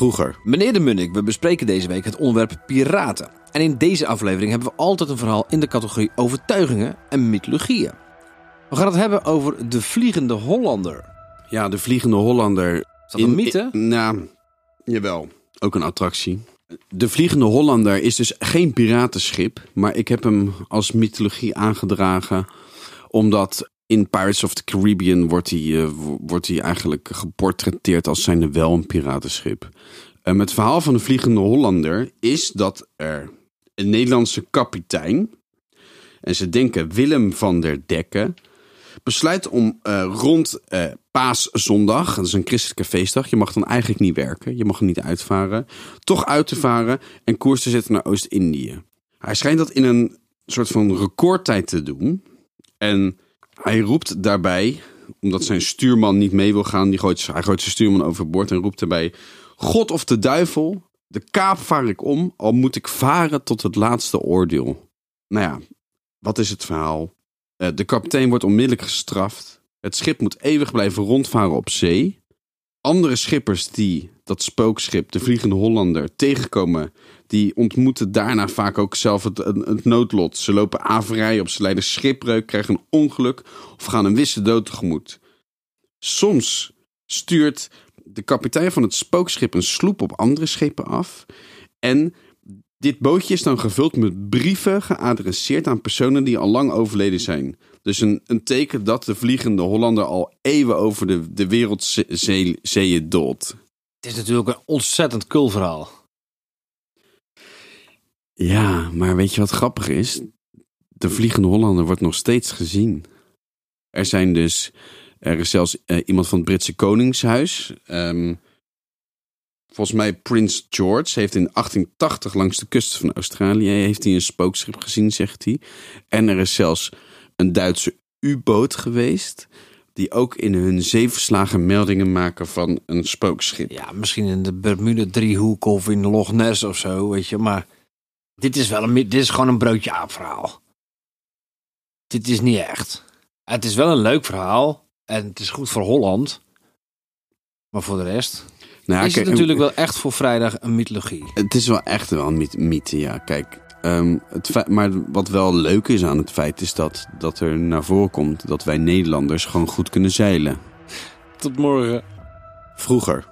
Vroeger. Meneer de Munnik, we bespreken deze week het onderwerp piraten. En in deze aflevering hebben we altijd een verhaal in de categorie overtuigingen en mythologieën. We gaan het hebben over de Vliegende Hollander. Ja, de Vliegende Hollander. Is dat een mythe? in- nou, jawel. Ook een attractie. De Vliegende Hollander is dus geen piratenschip. Maar ik heb hem als mythologie aangedragen. Omdat in Pirates of the Caribbean wordt hij, eh, wo- wordt hij eigenlijk geportretteerd als zijnde wel een piratenschip. Ehm, het verhaal van de Vliegende Hollander is dat er een Nederlandse kapitein... en ze denken Willem van der Dekken besluit om eh, rond eh, Paaszondag, dat is een christelijke feestdag, je mag dan eigenlijk niet werken, je mag niet uitvaren, toch uit te varen en koers te zetten naar Oost-Indië. Hij schijnt dat in een soort van recordtijd te doen. En hij roept daarbij, omdat zijn stuurman niet mee wil gaan, die gooit, hij gooit zijn stuurman overboord en roept daarbij: God of de duivel, de kaap vaar ik om, al moet ik varen tot het laatste oordeel. Nou ja, wat is het verhaal? Eh, de kapitein wordt onmiddellijk gestraft. Het schip moet eeuwig blijven rondvaren op zee. Andere schippers die dat spookschip, de Vliegende Hollander, tegenkomen, die ontmoeten daarna vaak ook zelf het, noodlot. Ze lopen averij op, ze lijden schipbreuk, krijgen een ongeluk of gaan een wisse dood tegemoet. Soms stuurt de kapitein van het spookschip een sloep op andere schepen af. En dit bootje is dan gevuld met brieven geadresseerd aan personen die al lang overleden zijn. Dus een, een teken dat de Vliegende Hollander al eeuwen over de, de wereldzeeën dolt. Het is natuurlijk een ontzettend cool verhaal. Ja, maar weet je wat grappig is? De Vliegende Hollander wordt nog steeds gezien. Er zijn dus, er is zelfs eh, iemand van het Britse Koningshuis. ehm, volgens mij Prins George heeft in 1880 langs de kust van Australië heeft hij een spookschip gezien, zegt hij. En er is zelfs een Duitse U-boot geweest. Die ook in hun zeeverslagen meldingen maken van een spookschip. Ja, misschien in de Bermuda-driehoek of in Loch Ness of zo, weet je. Maar dit is wel een, dit is gewoon een broodje aap verhaal. Dit is niet echt. Het is wel een leuk verhaal en het is goed voor Holland. Maar voor de rest Nou, is het kijk, natuurlijk wel echt voor vrijdag een mythologie. Het is wel echt wel een mythe, ja. Kijk, ehm, het feit, maar wat wel leuk is aan het feit is dat, dat er naar voren komt dat wij Nederlanders gewoon goed kunnen zeilen. Tot morgen. Vroeger.